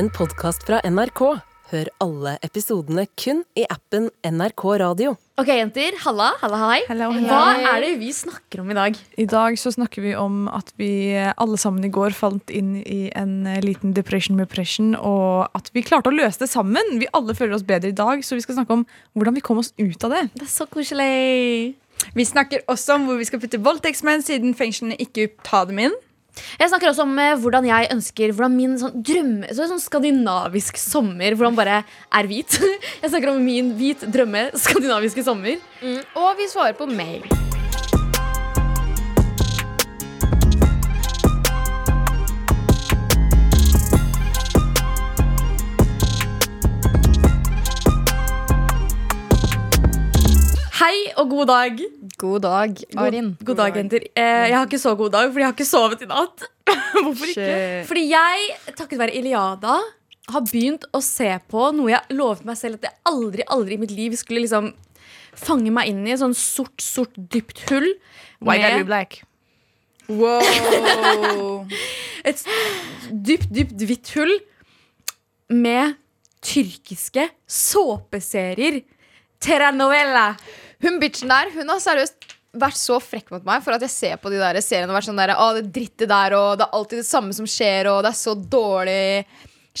en podkast fra NRK. Hør alle episodene kun i appen NRK Radio. Ok, jenter. Halla. Halla, hei. Hello, hello. Hva er det vi snakker om i dag? I dag så snakker vi om at vi alle sammen i går falt inn i en eh, liten depression repression, og at vi klarte å løse det sammen. Vi alle føler oss bedre i dag, så vi skal snakke om hvordan vi kom oss ut av det. Det er så koselig. Vi snakker også om hvor vi skal putte voldtektsmenn, siden fengslene ikke tar dem inn. Jeg snakker også om eh, hvordan jeg ønsker Hvordan min sånn drømme så sånn skandinavisk sommer Hvordan bare er hvit. Jeg snakker om min hvit drømme skandinaviske sommer. Og vi svarer på mail. Hei og god dag. God dag, Arin. God, god dag, jenter. Eh, jeg har ikke så god dag, fordi jeg har ikke sovet i natt. Hvorfor ikke? Fordi jeg, takket være Iliada, har begynt å se på noe jeg lovet meg selv at jeg aldri aldri i mitt liv skulle liksom fange meg inn i. Sånn sort, sort, dypt hull. Med are we black? Wow. Et dypt, dypt hvitt hull med tyrkiske såpeserier. Terranovella. Hun bitchen der hun har seriøst vært så frekk mot meg for at jeg ser på de der seriene og vært sånn der, Å, det drittet der, og det er alltid det samme som skjer, og det er så dårlig.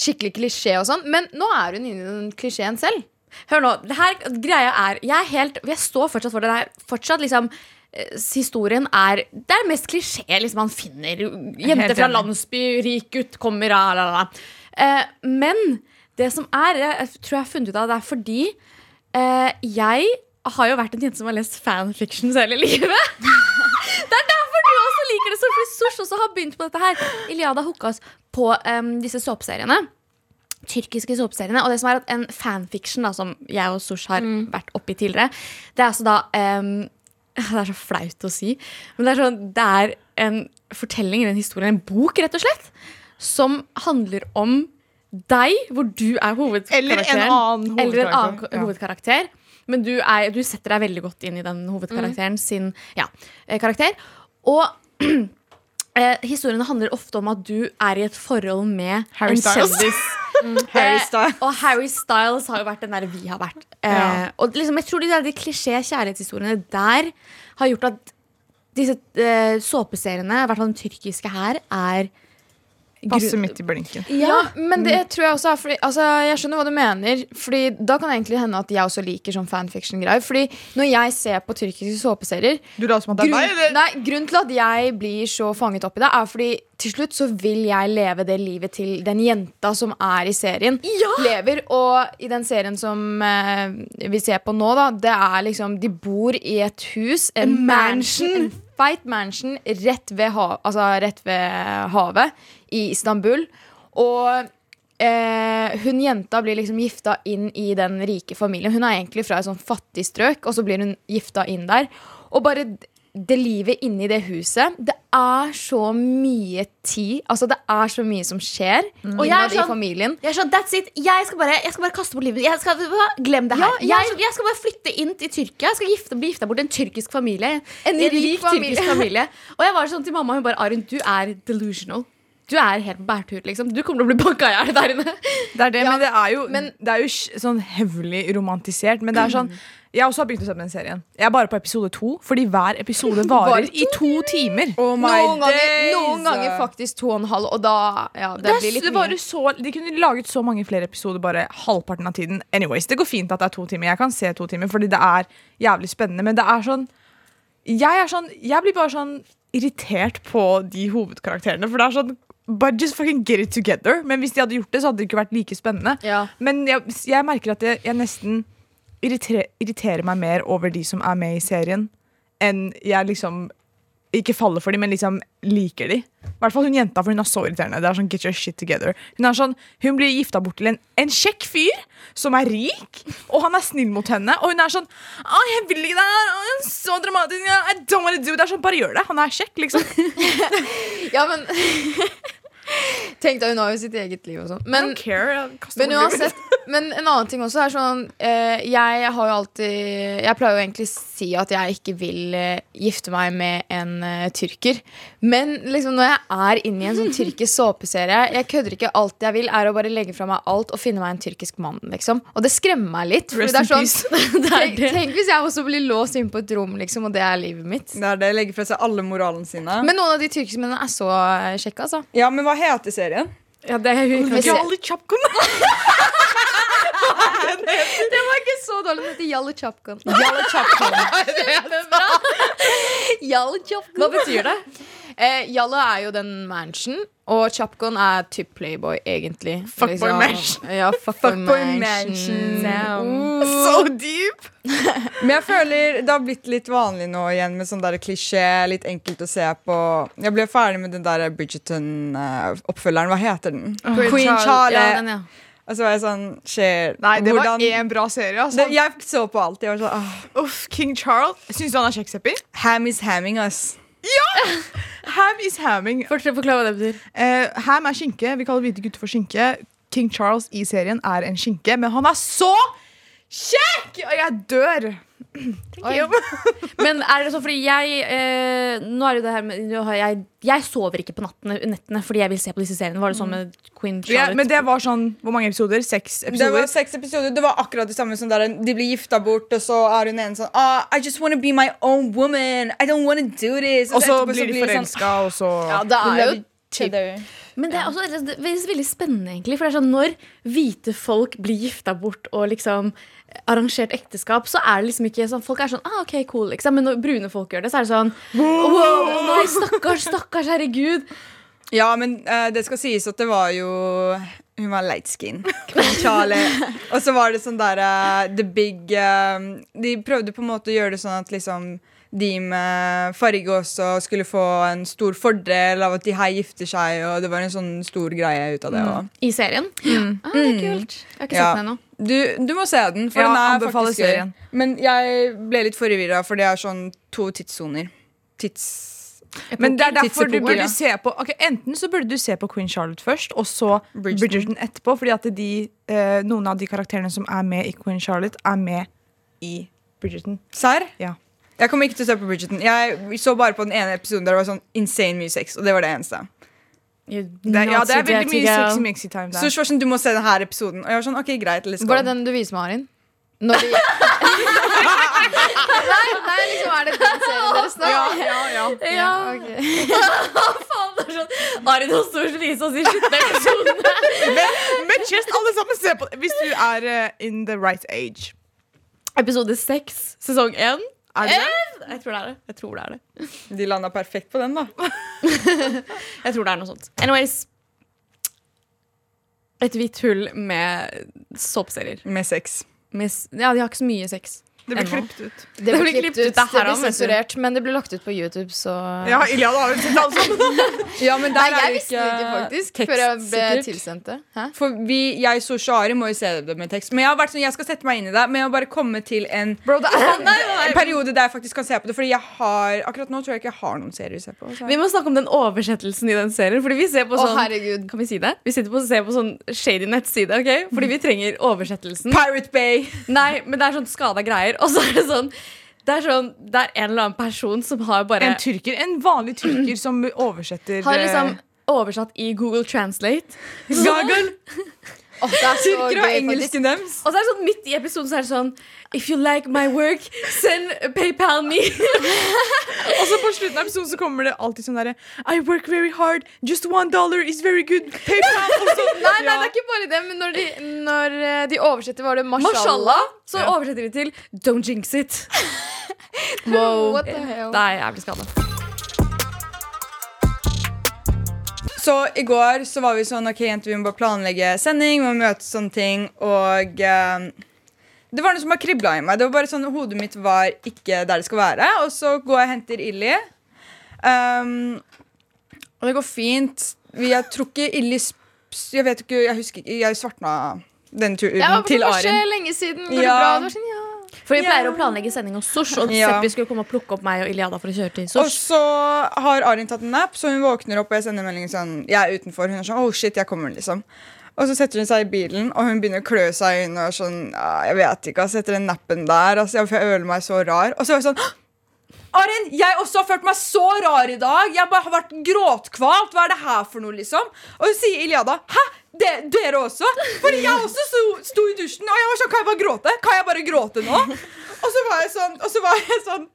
Skikkelig klisjé og sånn. Men nå er hun inne i den klisjeen selv. Hør nå, det her greia er Jeg er helt, jeg står fortsatt for det. det er fortsatt liksom eh, Historien er Det er mest klisjé liksom, man finner. Jente fra landsby, rik gutt, kommer la, la, la. Eh, Men det som er Jeg tror jeg har funnet ut av det er fordi eh, jeg har jo vært en jente som har lest fanfictions hele livet. det er derfor du også liker det så fordi Sosh også har begynt på dette her. Iliada hooka oss på um, disse såpeseriene tyrkiske såpeseriene. Og det som er at en fanfiction, da, som jeg og Sosh har vært oppi tidligere, det er altså da um, Det er så flaut å si, men det er, sånn, det er en fortelling, en historie, en bok, rett og slett, som handler om deg, hvor du er hovedkarakteren. Eller en annen Eller en annen hovedkarakter. Ja. Men du, er, du setter deg veldig godt inn i den hovedkarakteren sin ja, eh, karakter. Og eh, historiene handler ofte om at du er i et forhold med Harry Styles. Mm. Harry Eh, og Harry Styles har jo vært den der vi har vært. Eh, Ja. og liksom, jeg tror de, de klisjé kjærlighetshistoriene der har gjort at disse eh, såpeseriene, i hvert fall den tyrkiske her, er Passe midt i blinken. Ja, men det tror jeg også er fordi, altså, Jeg skjønner hva du mener. Fordi Da kan det egentlig hende at jeg også liker sånn fanfiction-greier. Fordi når jeg ser på tyrkiske såpeserier Du la som at det er grunn, deg, eller? nei, Grunnen til at jeg blir så fanget opp i det, er fordi til slutt så vil jeg leve det livet til den jenta som er i serien. Ja! Lever, Og i den serien som eh, vi ser på nå, da, det er liksom De bor i et hus, en, En mansion. mansion. En feit mansion rett ved, ha, altså rett ved havet i Istanbul. Og eh, hun jenta blir liksom gifta inn i den rike familien. Hun er egentlig fra et sånn fattig strøk, og så blir hun gifta inn der. Og bare det livet inni det huset Det er så mye tid. Altså Det er så mye som skjer Og jeg er innad i sånn- familien. Jeg er sånn, that's it. Jeg skal bare, jeg skal bare kaste bort livet. Jeg skal. Glem det her. Ja, jeg, jeg skal bare flytte inn til Tyrkia. Jeg skal gifte, bli gifta bort til en tyrkisk familie. En rik familie. tyrkisk familie. Og jeg var sånn til mamma, hun bare Arun, du er delusional. Du er helt på bærtur, liksom. Du kommer til å bli banka i hjel der inne. Det er det, Ja, men det er jo, men- det er jo sånn hevlig romantisert. Men det er sånn Jeg har også begynt å se på den serien. Jeg er bare på episode to, fordi hver episode varer i to timer. Oh my Noen ganger, days. noen ganger faktisk to og en halv, og da ja, det, Det, blir litt det mye. så, de kunne laget så mange flere episoder bare halvparten av tiden. Anyways, Det går fint at det er to timer. Jeg kan se to timer, fordi det er jævlig spennende. Men det er sånn Jeg, er sånn, jeg blir bare sånn irritert på de hovedkarakterene. For det er sånn But just fucking get it together. Men hvis de hadde gjort det, så hadde det ikke vært like spennende. Ja. Men jeg, jeg merker at jeg, jeg nesten irriterer, irriterer meg mer over de som er med i serien, enn jeg liksom ikke faller for dem, men liksom liker dem. I hvert fall hun jenta, for hun er så irriterende. Det er sånn, get your shit together Hun er sånn, hun blir gifta bort til en, en kjekk fyr som er rik, og han er snill mot henne. Og hun er sånn Å, jeg vil ikke det her! Å, så dramatisk! I don't wanna do it. Det er sånn, Bare gjør det. Han er kjekk, liksom. Ja, men Tenk deg, hun har jo sitt eget liv og sånn. Men. Men uansett, Men en annen ting også er sånn eh, Jeg har jo alltid Jeg pleier jo egentlig å si at jeg ikke vil eh, gifte meg med en eh, tyrker. Men liksom når jeg er inne i en sånn tyrkisk såpeserie Jeg kødder ikke. Alt jeg vil, er å bare legge fra meg alt og finne meg en tyrkisk mann. liksom Og det skremmer meg litt. Fordi det er sånn, tenk, tenk hvis jeg også blir låst inn på et rom, liksom, og det er livet mitt. Det er det, legger fra seg alle moralene sine. Men noen av de tyrkiske mennene er så eh, kjekke, altså. ja, men hva heter serien? Ja, det er hun Charlie Chapkun. Det var ikke så dårlig. Det heter Jalle Chapkan. Jolly Chapkan. Jalle Chapkan. Hva betyr det? Eh, Jalle er jo den mansion, og Chapkan er typ Playboy, egentlig. Fuckboy Liksom. mansion. Ja, fuckboy, fuck mansion. mansion. So deep. Men jeg føler det har blitt litt vanlig nå igjen med sånn der klisjé. Litt enkelt å se på. Jeg ble ferdig med den der Bridgerton-oppfølgeren. Hva heter den? Queen Charlie. Ja, den, ja. Og så var jeg sånn skjer, Nei, det var hvordan- én bra serie. Altså. det, Jeg så på alt. Jeg var sånn ah, Uff, King Charles. Syns du han er kjekkseppi? Ham is hamming us. Ham is hamming. Fortsett å forklare hva det betyr. Uh, ham er skinke. Vi kaller hvite gutter for skinke. King Charles i serien er en skinke, men han er så kjekk! Og jeg dør. Men er det sånn fordi jeg eh, Nå er det det her med jeg, jeg sover ikke på nattene, nettene fordi jeg vil se på disse seriene. Var det sånn med Queen Ja, Charlotte? men det var sånn Hvor mange episoder? Seks Det var seks episoder. Det var akkurat det samme som der de blir gifta bort, og så er hun en sånn ah, I just wanna be my own woman. I don't wanna do this. Og så blir de det sånn, og så Ja, det er jo other. Men det er også det er veldig, spennende, egentlig. For det er sånn når hvite folk blir gifta bort og liksom arrangert ekteskap, så er det liksom ikke sånn Folk er sånn ah, OK, cool, liksom. Men når brune folk gjør det, så er det sånn Wow, å nei, stakkars, stakkars, herregud. Ja, men uh, det skal sies at det var jo Hun var light skin. Charlie. og så var det sånn der uh, The Big uh, De prøvde på en måte å gjøre det sånn at liksom de med farge også skulle få en stor fordel av at de her gifter seg, og det var en sånn stor greie ut av det. Mm. I serien. Ah, det er kult. Jeg har ikke Ja. sett den ennå. Du, du må se den, for Ja, den er faktisk gøy. serien. Men jeg ble litt forvirra, for det er sånn to tidssoner. Tids... Men det er derfor du burde se på okay, Enten så burde du se på Queen Charlotte først, og så Bridgerton. Bridgerton etterpå. Fordi at de, eh, noen av de karakterene som er med i Queen Charlotte, er med i Bridgerton. Serr? Ja. Jeg kommer ikke til å se på Bridgerton. Jeg så bare på den ene episoden der det var sånn insane mye sex, og det var det eneste. Det, ja, det er veldig mye sexy mixy time Så der. Schwarzen, du må se denne episoden. Og jeg var sånn, ok, greit, let's go. Var det den du viser meg, Arin? Når de Nei, nei, liksom er det den serien dere snakker ja, ja. Ja. ja. ok. Faen, det er sånn Arin og Stor slise og de sluttende episoden. Men just alle sammen se på det hvis du er uh, in the right age. Episode seks, sesong én. Er det det? Jeg tror det er det. Jeg tror det er det. De landa perfekt på den, da. Jeg tror det er noe sånt. Anyways. Et hvitt hull med soppserier. Med sex. Med s- Ja, de har ikke så mye sex. Det blir klippet ut. Det ble blir klippet ut, det det her også, sensurert, men det ble lagt ut på YouTube, så Ja, Ilian har vel sett alt sammen. Ja, men der Nei, er jeg visste det ikke faktisk tekst, før jeg ble sikkert. tilsendt det. Hæ? For vi, jeg så Shari må jo se det med tekst. Men jeg har vært sånn, jeg skal sette meg inn i det. Men jeg har bare komme til en, Bro, det er, en periode der jeg faktisk kan se på det. Fordi jeg har Akkurat nå tror jeg ikke jeg har noen serier å se på. Så. Vi må snakke om den oversettelsen i den serien. Fordi vi ser på sånn herregud. Kan vi si det? Vi sitter på, ser på sånn shady nettside. ok? Fordi vi trenger oversettelsen. Pirate Bay. Nei, men det er sånn skada greier. Og så er det sånn det er, sånn, det er en eller annen person som har bare en tyrker, en vanlig tyrker som oversetter Har eh, liksom oversatt i Google Translate. Gaggle. Så Tyrkere og engelsken deres. Og så er det sånn midt i episoden så er det sånn If you like my work, send PayPal me. Og så på slutten av episoden så kommer det alltid sånn derre I work very hard, just one dollar is very good. PayPal. Så, Nei, nei, det er ikke bare det, men når de, når eh, de oversetter, var det mashallah. Så Ja. oversetter de til Don't jinx it. Wow. What the hell? Det er jævlig skada. Så i går så var vi sånn Ok, jenter, vi må bare planlegge sending, vi må møte sånne ting. Og eh, det var noe som bare kribla i meg. Det var bare sånn Hodet mitt var ikke der det skal være. Og så går jeg og henter Illy. Um, og det går fint. Vi, jeg tror ikke Illy Jeg vet ikke, jeg husker ikke Jeg svartna den turen Jeg Ja, for det vorset Arin. lenge siden. Går det Ja. bra? Det var sånn. For vi pleier å planlegge sending hos Sosh, og Ja. Seppi skulle komme og plukke opp meg og Iliada for å kjøre til Og så har Arin tatt en nap, så hun våkner opp, og jeg sender melding sånn Jeg er utenfor. Hun er sånn Oh shit, jeg kommer, liksom. Og så setter hun seg i bilen, og hun begynner å klø seg inn. Og sånn, jeg vet ikke, altså, etter den nappen der. Altså, jeg føler meg så rar. Og så var jeg sånn Arin, jeg også har følt meg så rar i dag. Jeg bare har vært gråtkvalt. Hva er det her for noe, liksom? Og så sier Iliada Hæ? De, dere også? Fordi jeg også sto, sto i dusjen, og jeg var sånn Kan jeg bare gråte? Kan jeg bare gråte nå? Og så var jeg sånn, og så var jeg sånn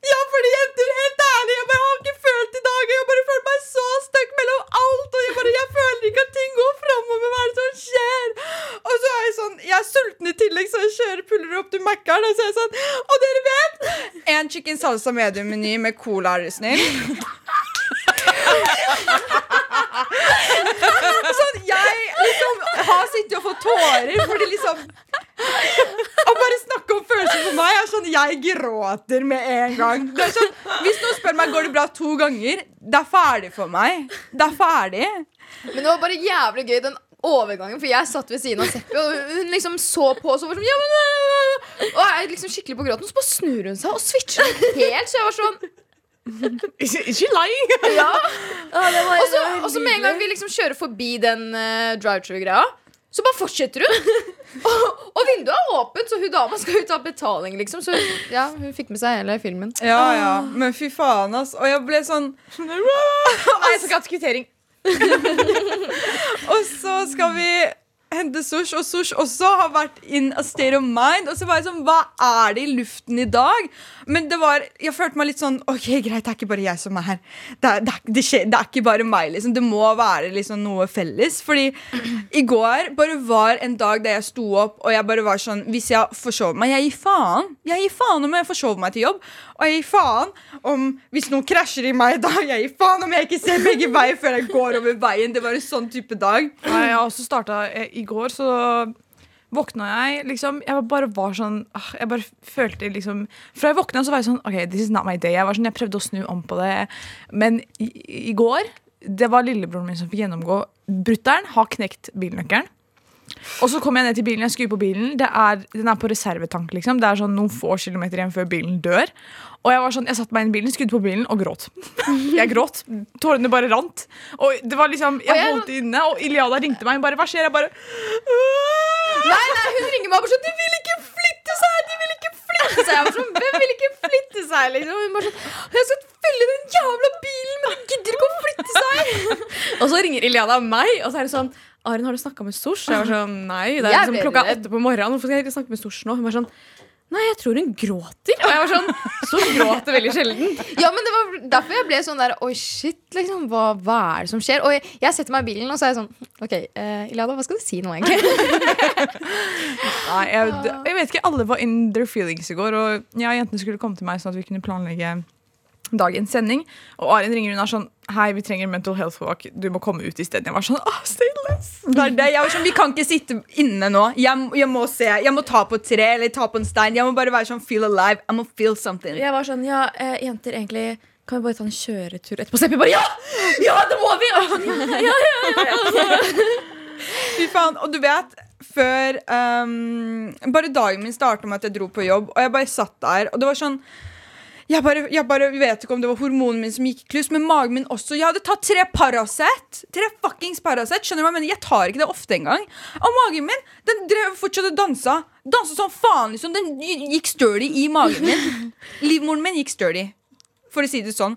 ja, fordi jenter, helt ærlig, jeg bare har ikke følt i dag. Jeg har bare følt meg så stuck mellom alt. Og jeg bare, jeg føler ikke at ting går framover. Hva er det som skjer? Og så er jeg sånn, jeg er sulten i tillegg, så jeg kjører puller opp til Mækkern. Og så er jeg sånn, og dere vet En chicken salsa medium-meny med cola, er dere snill. Sånn, jeg liksom har sittet og fått tårer fordi liksom Å bare snakke om følelser for meg er sånn Jeg gråter med en gang. Det er sånn, hvis noen spør meg går det bra to ganger, det er ferdig for meg. Det er ferdig. Men det var bare jævlig gøy den overgangen, for jeg satt ved siden av Seppi, og hun liksom så på og så var sånn ja, men, øh, Og jeg liksom skikkelig på gråten, så bare snur hun seg og switcher helt, så jeg var sånn Is she, is she lying? Og så, og så med en gang vi liksom kjører forbi den uh, drive-through-greia, så bare fortsetter hun. og, og vinduet er åpent, så hun dama skal jo ta betaling, liksom. Så ja, hun fikk med seg hele filmen. Ja, ja, Men fy faen, ass. Og jeg ble sånn Nei, jeg skal ha kvittering. Og så skal vi hente Sosh, og Sosh også har vært in a state of mind. Og så var jeg sånn, hva er det i luften i dag? Men det var, jeg følte meg litt sånn Ok, greit, det er ikke bare jeg som er her. Det er, det er, det skjer, det er ikke bare meg, liksom. Det må være liksom noe felles. Fordi i går bare var en dag der jeg sto opp, og jeg bare var sånn Hvis jeg forsover meg Jeg gir faen. Jeg gir faen om jeg forsover meg til jobb. Og jeg gir faen om hvis noen krasjer i meg i dag. Jeg gir faen om jeg ikke ser begge veier før jeg går over veien. Det var en sånn type dag. Nei, jeg har også starta i går, så våkna jeg liksom Jeg bare var sånn ah, Jeg bare følte liksom Fra jeg våkna, så var jeg sånn OK, this is not my day. Jeg var sånn, jeg prøvde å snu om på det, men i, i går Det var lillebroren min som fikk gjennomgå. Brutter'n har knekt bilnøkkelen. Og så kom jeg ned til bilen, jeg skrur på bilen. Er, den er på reservetank. liksom Det er sånn noen få kilometer igjen før bilen dør. Og jeg var sånn, jeg satte meg inn i bilen, skrudde på bilen og gråt. Jeg gråt. Tårene bare rant. Og det var liksom, jeg holdt det inne, og Iliada ringte meg. Hun bare, hva skjer? Jeg bare Nei, nei, hun ringer meg og bare sånn De vil ikke flytte seg! De vil ikke flytte seg! Jeg var sånn, Hvem vil ikke flytte seg? Liksom. Hun bare sånn Jeg skal fylle den jævla bilen, men de gidder ikke å flytte seg! Og så ringer Iliada meg, og så er det sånn Arin, har du snakka med Sosh? Jeg var sånn, nei, det er liksom klokka åtte på morgenen. Hvorfor skal jeg ikke snakke med Sosh nå? Hun var sånn Nei, jeg tror hun gråter. Og jeg var sånn Så gråter veldig sjelden. Ja, men det var derfor jeg ble sånn der Oi, shit, liksom. Hva, hva er det som skjer? Og jeg, jeg setter meg i bilen, og så er jeg sånn OK, uh, Ilada, hva skal du si nå, egentlig? Nei, jeg, jeg vet ikke, alle var in their feelings i går. Og ja, jentene skulle komme til meg sånn at vi kunne planlegge dagens sending. Og Arin ringer hun er sånn Hei, vi trenger mental health walk. Du må komme ut isteden. Jeg var sånn Åh, stay less. Det det. Jeg var sånn, Vi kan ikke sitte inne nå. Jeg, jeg må se, jeg må ta på et tre eller ta på en stein. Jeg må bare være sånn feel alive. I må feel something. Jeg var sånn, ja, eh, jenter, egentlig kan vi bare ta en kjøretur etterpå? Seppi bare ja! Ja, det må vi! Sånn, ja, ja, ja, ja. Fy faen, Og du vet, før um, Bare dagen min starta med at jeg dro på jobb, og jeg bare satt der, og det var sånn jeg bare, jeg bare vet ikke om det var hormonen min som gikk i kluss, men magen min også. Jeg hadde tatt tre Paracet. Tre fuckings Paracet. Skjønner du hva jeg mener? Jeg tar ikke det ofte engang. Og magen min den drev fortsatt og dansa. Dansa som faen, liksom. Den gikk sturdy i magen min. Livmoren min gikk sturdy, for å si det sånn.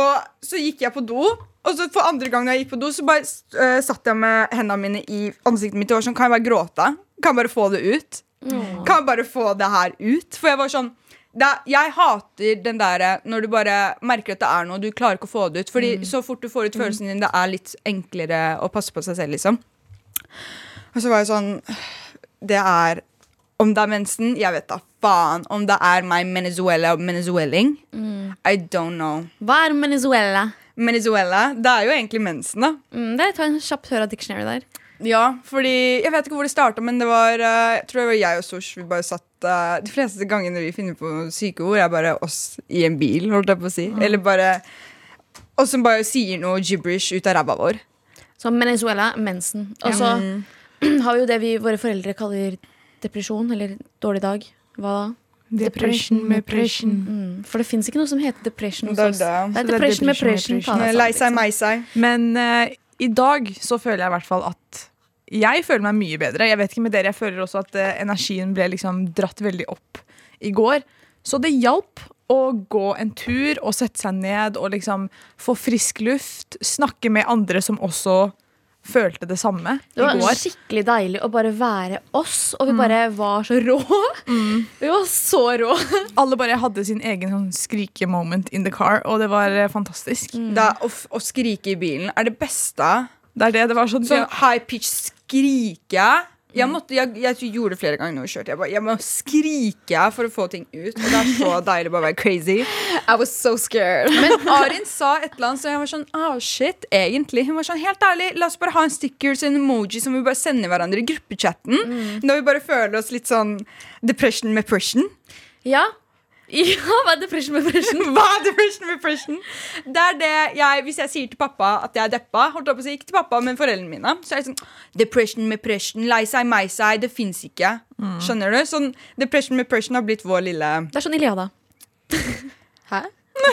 Og så gikk jeg på do. Og så for andre gang jeg gikk på do, så bare uh, satt jeg med hendene mine i ansiktet mitt og var sånn Kan jeg bare gråte? Kan jeg bare få det ut? Kan jeg bare få det her ut? For jeg var sånn er- jeg hater den der når du bare merker at det er noe, du klarer ikke å få det ut. Fordi så fort du får ut følelsen din, det er litt enklere å passe på seg selv, liksom. Og så var jeg sånn Det er Om det er mensen, jeg vet da faen. Om det er meg Venezuela og venezueling. I don't know. Hva er Venezuela? Venezuela, det er jo egentlig mensen, da. Mm, det Ta en kjapp hør av dictionary der. Ja, fordi Jeg vet ikke hvor det starta, men det var eh, Jeg tror det var jeg og Sosh. Vi bare satt eh, De fleste gangene vi finner på syke ord, er bare oss i en bil, holdt jeg på å si. Eller bare oss som bare sier noe gibberish ut av ræva vår. Så Venezuela, mensen. Og så har vi jo det vi, våre foreldre kaller depresjon, eller dårlig dag. Hva da? Depression depression. Mm, for det fins ikke noe som heter depression Det er det. Det er depression, depression depression deg Lei seg, liksom. meg seg. Men uh, i dag så føler jeg i hvert fall at jeg føler meg mye bedre. Jeg vet ikke med dere, jeg føler også at eh, energien ble liksom dratt veldig opp i går. Så det hjalp å gå en tur og sette seg ned og liksom få frisk luft. Snakke med andre som også følte det samme Det i var går. skikkelig deilig å bare være oss, og vi bare var så rå. Vi var så rå. Alle bare hadde sin egen sånn skrike-moment in the car, og det var fantastisk. fantastisk. Da, å, f- å skrike i bilen er det beste. Det er det. Det var sånn, Sånn high pitch skrike. Jeg, måtte, jeg, jeg gjorde det flere ganger vi kjørte. Jeg, bare, jeg må skrike for å få ting ut. Og det er så deilig å bare være crazy. I was so scared. Men Arin sa et eller annet, så jeg var sånn oh shit, egentlig. Hun var sånn, helt ærlig, La oss bare ha en stickers en emoji som vi bare sender hverandre i gruppechatten. Når vi bare føler oss litt sånn depression med pression. Ja. Ja, hva er depression med depression? Hva er depression med pression? Det er det jeg, Hvis jeg sier til pappa at jeg er deppa, holdt opp å si, ikke til pappa, men foreldrene mine, så er det sånn Depression med pression, lei seg, meg seg, det fins ikke. Skjønner du? Sånn, Depression med pression har blitt vår lille Det er sånn Iliada. Hæ?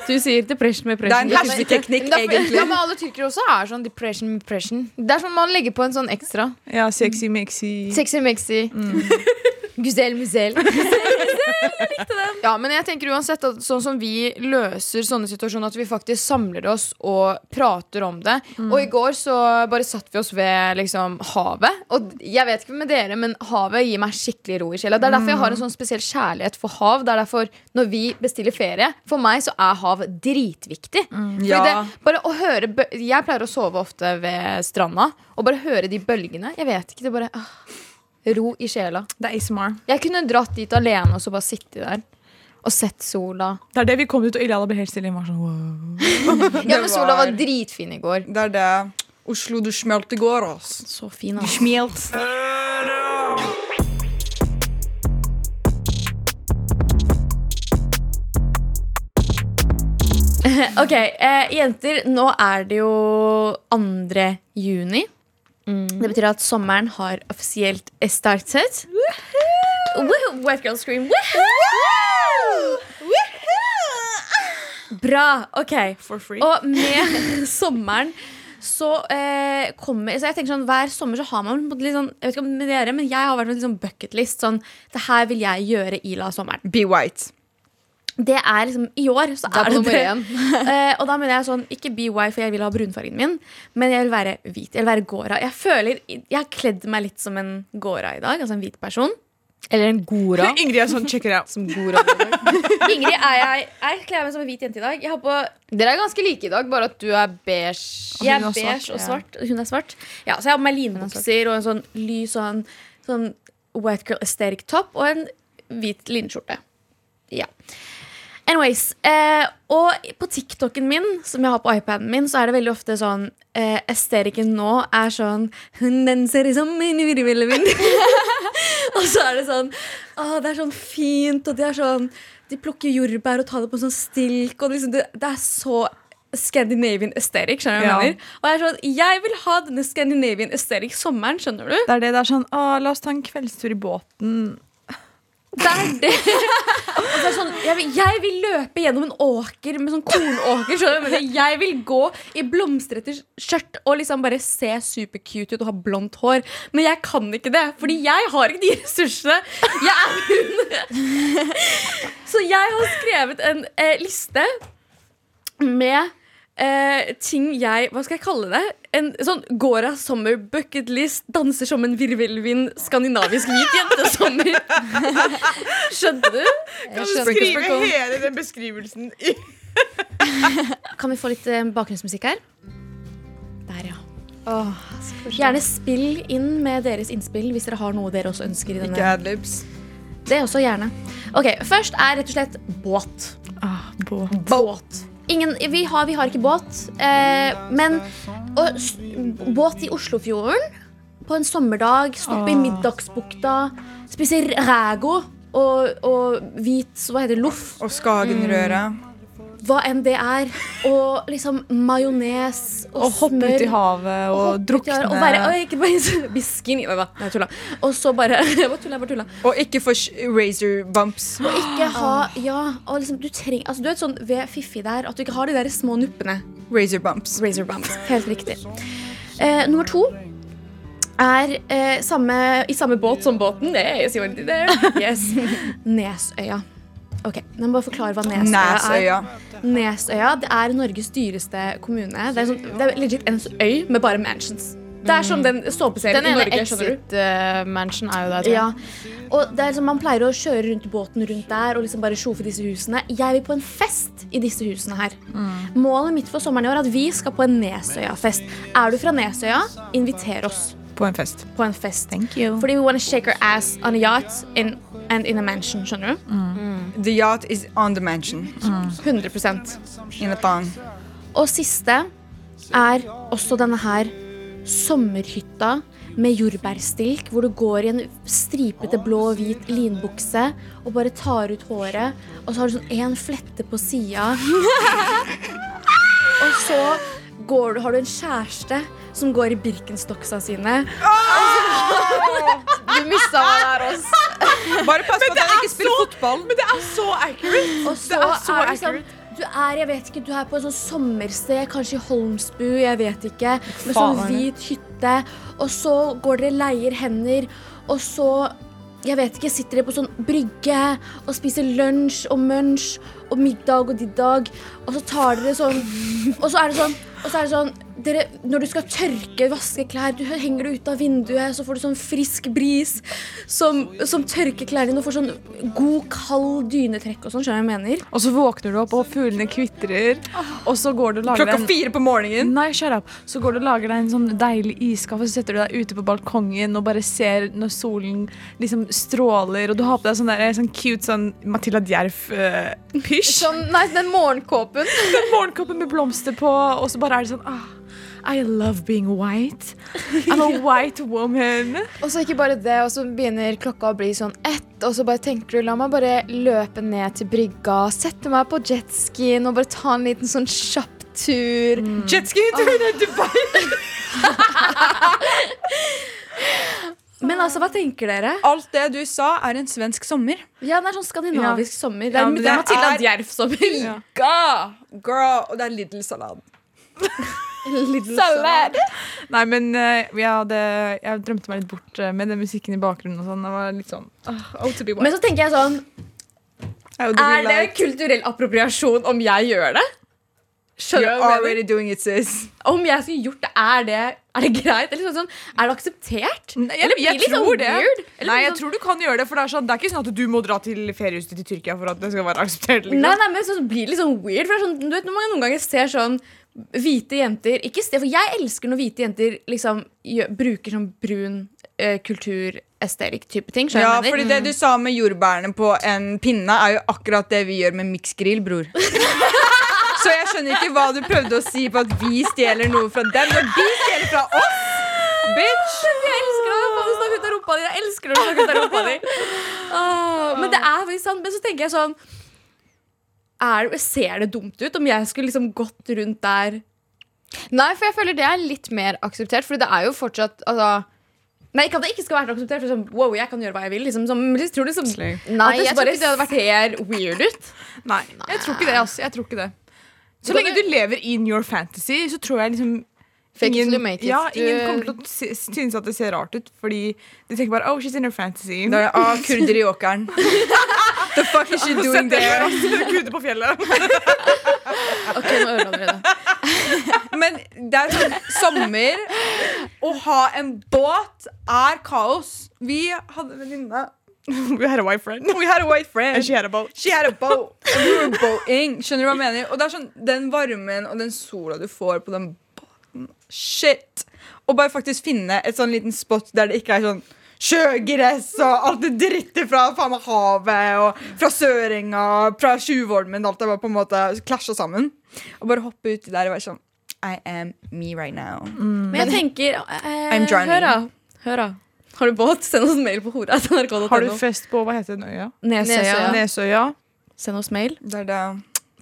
Du sier depression med Det er en hersketeknikk, er egentlig. Ja, men alle tyrkere også er sånn depression med depression. Det er sånn man legger på en sånn ekstra. ja, sexy, mexy. Sexy mexy. Guzel muzel. Ja, men jeg tenker uansett at sånn som vi løser sånne situasjoner, at vi faktisk samler oss og prater om det. Og i går så bare satt vi oss ved liksom havet. Og jeg vet ikke med dere, men havet gir meg skikkelig ro i sjela. Det er derfor jeg har en sånn spesiell kjærlighet for hav. Det er derfor når vi bestiller ferie, for meg så er hav dritviktig. Mm. Ja. det, bare å høre Jeg pleier å sove ofte ved stranda, og bare høre de bølgene. Jeg vet ikke, det bare ah, Ro i sjela. Det er ASMR. Jeg kunne dratt dit alene og så bare sitte der. Og sett sola. Det er det vi kom ut, og Iliala ble helt stille. Var sånn, wow. Ja, men sola var dritfin i går. Det er det. Oslo, du smelt i går, ass. Så fin, altså. Smelt. Ok, eh, jenter, nå er det jo 2. juni. Det betyr at sommeren har offisielt startet. Woohoo! White girl scream. Woohoo! Bra. Ok. For free. Og med sommeren så eh, kommer så jeg tenker sånn, Hver sommer så har man litt sånn Jeg vet ikke om med dere, men jeg har vært med en sånn bucketlist. Sånn, det her vil jeg gjøre i la sommeren. Be white. Det er liksom I år så Det er er det det. Eh, og da mener jeg sånn Ikke be white, for jeg vil ha brunfargen min, men jeg vil være hvit. Jeg vil være gåra. Jeg føler Jeg har kledd meg litt som en gåra i dag. Altså en hvit person. Eller en gora. Ingrid er sånn, check it out. Som gora. Ingrid er jeg Jeg kler meg som en hvit jente i dag. Jeg har på Dere er ganske like i dag, bare at du er beige. Jeg er beige og ja. svart. og Hun er svart. Ja, så jeg har på meg linbukser og en sånn lys sånn, sånn white girl aesthetic top og en hvit linskjorte. Ja. Anyways, eh, og på TikToken min, som jeg har på iPaden min, så er det veldig ofte sånn eh, Esteriken nå er sånn Hun danser som en virvelvind. og så er det sånn Å, det er sånn fint, og de er sånn De plukker jordbær og tar det på sånn stilk, og liksom det, det er så Scandinavian aesthetic, skjønner du hva jeg Ja. mener? Og jeg er sånn, jeg vil ha denne Scandinavian aesthetic sommeren, skjønner du? Det er det. Det er sånn, å, la oss ta en kveldstur i båten. Det er det. Så er sånn, jeg, vil, jeg vil løpe gjennom en åker med sånn kornåker. Så? Jeg vil gå i blomstrete skjørt og liksom bare se supercute ut og ha blondt hår. Men jeg kan ikke det, fordi jeg har ikke de ressursene. Jeg er hun. Så jeg har skrevet en eh, liste med eh, ting jeg Hva skal jeg kalle det? En sånn Gora Summer bucket list. Danser som en virvelvind, skandinavisk hvit jentesommer. Skjønte du? Kan du Skrive hele den beskrivelsen i Kan vi få litt eh, bakgrunnsmusikk her? Der, ja. Gjerne spill inn med deres innspill hvis dere har noe dere også ønsker. i Ikke denne adlibs. Det er også gjerne. Ok, Først er rett og slett båt. ah, båt. Båt. Ingen, vi, har, vi har ikke båt, eh, men og, båt i Oslofjorden på en sommerdag. Stoppe i Middagsbukta, spise rægo og, og hvit Hva heter det? Loff. Og Skagenrøret. Hva enn det er. Og liksom majones og, Og hoppe smør. ut i havet og, havet, drukne. Og være, og ikke bare Biskin Nei da, jeg tulla. Og så bare Jeg bare tulla, jeg bare tulla. Og ikke få razor bumps. Og ikke ha Ja, og liksom du trenger Altså du vet sånn ved Fiffi der at du ikke har de der små nuppene. Razor bumps. Razor bumps. Helt riktig. Eh, nummer to. er eh, samme, i samme båt som båten. Yes. Nesøya. Ok, må bare forklare hva Nesøya er. Nesøya. Nesøya det er Norges dyreste kommune. Det er, sånn, det er legit en øy med bare mansions. Det er som den såpeserien i Norge. Exit-mansion er jo der. Ja. Og det er liksom, Man pleier å kjøre rundt båten rundt der og liksom bare sjofe disse husene. Jeg vil på en fest i disse husene her. Målet mitt for sommeren i år er at vi skal på en Nesøya-fest. Er du fra Nesøya, inviter oss På en fest. på en fest. Thank you. Fordi we wanna shake our ass on a yacht in, and in a mansion. Skjønner du? The yacht is on the mansion. 100% In a thong. Og siste er også denne her sommerhytta med jordbærstilk, hvor du går i en stripete blå og hvit linbukse og bare tar ut håret, og så har du sånn én flette på sida. og så går du, har du en kjæreste som går i Birkenstocksa sine. Du mista meg der også. Bare pass på at han ikke spiller fotball. Men det er så accurate! Og så er så er det sånn du er, jeg vet ikke, du er på et sånt sommersted, kanskje i Holmsbu, jeg vet ikke. Med sånn hvit hytte. Og så går dere leier hender, og så jeg vet ikke, sitter dere på sånn brygge og spiser lunsj og munch og middag og diddag. Og så tar dere sånn Og så er det sånn, og så er det sånn dere, Når du skal tørke, vaske klær, du henger det ut av vinduet, så får du sånn frisk bris som, som tørker klærne dine og får sånn god, kald dynetrekk og sånn. Skjønner du hva jeg mener? Og så våkner du opp, og fuglene kvitrer. Og så går du og lager Klokka fire på morgenen. Nei, shut up. Så går du og lager deg en sånn deilig iskaffe, så setter du deg ute på balkongen og bare ser når solen liksom stråler, og du har på deg sånn, der, sånn cute sånn Matilda Djerf-pysj. Sånn, nei, den morgenkåpen. morgenkåpen med blomster på, og så bare er det sånn ah, I love being white. I'm a white woman. Og så ikke bare det, og så begynner klokka å bli sånn ett, og så bare tenker du la meg bare løpe ned til brygga, sette meg på jetskien og bare ta en liten sånn kjapp tur. Jetski-tur til Dubai. Men altså, hva tenker dere? Alt det du sa, er en svensk sommer. Ja, det er sånn skandinavisk sommer. Det er, ja, det er Matilda er- Djerf-sommer. Ja. girl, og det er Lidl-salat. Salad! Nei, men eh, ja, det, jeg drømte meg litt bort eh, med den musikken i bakgrunnen og sånn. Det var litt sånn uh, oh, to be. Men så tenker jeg sånn Er det kulturell appropriasjon om jeg gjør det? Skjønner You're jeg already doing it, sis. Om jeg skulle gjort det, er det, er det greit? Eller sånn, sånn, er det akseptert? jeg, Eller blir jeg tror sånn det. weird? Eller Nei, jeg det sånn- tror du kan gjøre det, for det er, sånn, det er ikke sånn at du må dra til feriehuset til Tyrkia for at det skal være akseptert. Liksom. Nei, nei, men så blir det litt sånn weird. For det er sånn, du vet, når man noen ganger ser sånn hvite jenter Ikke sted, for jeg elsker når hvite jenter liksom bruker sånn brun eh, kultur estetikk-type ting. Ja, fordi det du sa med jordbærene på en pinne, er jo akkurat det vi gjør med miksgrill, bror. Så jeg skjønner ikke hva du prøvde å si på at vi stjeler noe fra dem, når de stjeler fra oss! Bitch! Jeg elsker når du snakker ut av rumpa di. Jeg elsker når du snakker ut av rumpa di. Åh, men det er faktisk sant. Men så tenker jeg sånn er, Ser det dumt ut om jeg skulle liksom gått rundt der Nei, for jeg føler det er litt mer akseptert, for det er jo fortsatt altså, Nei, ikke at det ikke skal være akseptert. For sånn, wow, jeg kan gjøre hva jeg vil. Liksom, som, men jeg tror liksom, Nei, at det bare det hadde vært ser weird ut. Nei, jeg tror ikke det. Altså. Jeg tror ikke det. Så lenge du lever in your fantasy, så tror jeg liksom it. Ja, ingen kommer til å synes at det ser rart ut, fordi de tenker bare Oh, she's in her fantasy. Da er det ah, kurder i åkeren. The fuck is she doing there? Kude på fjellet. Ok, nå ødela dere det. Men det er sånn sommer Å ha en båt er kaos. Vi hadde en venninne. We had a white friend. We had a white friend. And she had a boat. She had a boat. And we were boating. Skjønner du hva jeg mener? Og det er sånn, Den varmen og den sola du får på den båten Shit. Og bare faktisk finne et sånn liten spot der det ikke er sånn sjøgress og alt det drittet fra faen meg havet og fra Sørenga, fra Tjuvholmen. Alt det var på en måte klasja sammen. Og bare hoppe uti der og være sånn I am me right now. Men jeg tenker eh, I'm drowning. Hør, da. Hør, da. Har du båt? Send oss mail på hora. Har du fest på hva heter den øya? Nesøya. Nesøya. Nesøya. Send oss mail. Det er det.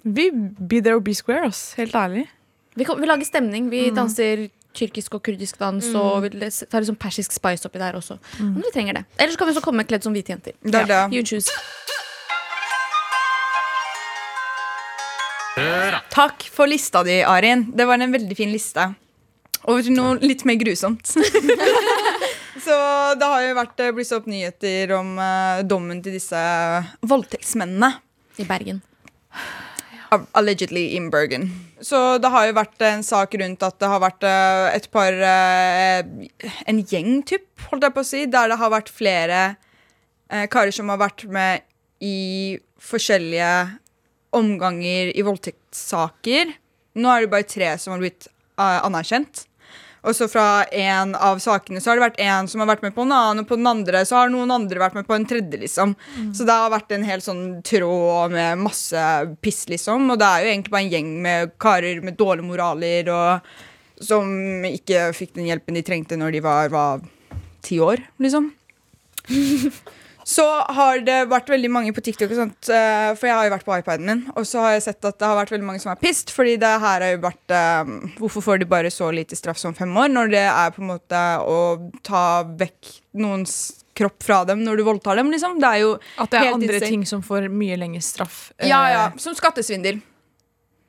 Vi be there or be square, ass. Helt ærlig. Vi, kan, vi lager stemning. Vi danser tyrkisk og kurdisk dans og vil ta liksom persisk spice oppi der også. Om dere trenger det. Ellers kan vi også komme kledd som hvite jenter. Det er det. You choose. Takk for lista di, Arin. Det var en veldig fin liste. Over til noe litt mer grusomt. Så det har jo vært blitt blusset opp nyheter om uh, dommen til disse voldtektsmennene. I Bergen. Allegedly in Bergen. Så det har jo vært en sak rundt at det har vært eh, et par eh, En gjeng, typ, holdt jeg på å si, der det har vært flere eh, karer som har vært med i forskjellige omganger i voldtektssaker. Nå er det bare tre som har blitt anerkjent. Og så fra en av sakene så har det vært en som har vært med på en annen, og på den andre så har noen andre vært med på en tredje, liksom. Så det har vært en hel sånn tråd med masse piss, liksom. Og det er jo egentlig bare en gjeng med karer med dårlige moraler og som ikke fikk den hjelpen de trengte når de var, var ti år, liksom. Så har det vært veldig mange på TikTok, sånt, eh, for jeg har jo vært på iPaden min. Og så har jeg sett at det har vært veldig mange som er pissed, fordi det her har jo vært eh, Hvorfor får de bare så lite straff som fem år, når det er på en måte å ta vekk noens kropp fra dem når du voldtar dem, liksom? Det er jo At det er andre insane. ting som får mye lengre straff. Ja, Eh, ja. Som skattesvindel.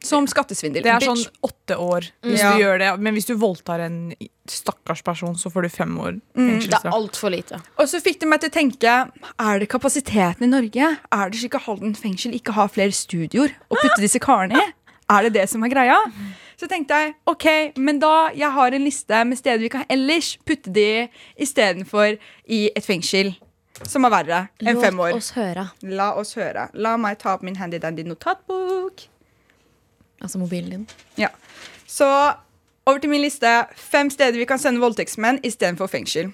Som skattesvindel. Det er sånn åtte år hvis Ja. du gjør det. Men hvis du voldtar en stakkars person, så får du fem år Det er alt altfor lite. Og så fikk det meg til å tenke Er det kapasiteten i Norge? Er det slik at Halden fengsel ikke har flere studioer å putte disse karene i? Er det det som er greia? Så tenkte jeg ok, men da jeg har en liste med steder vi kan ellers putte de istedenfor i et fengsel. Som er verre enn fem år. Låt oss høre. La oss høre. La meg ta opp min handy dandy notatbok. Altså mobilen din. Ja. Så over til min liste. Fem steder vi kan sende voldtektsmenn istedenfor fengsel.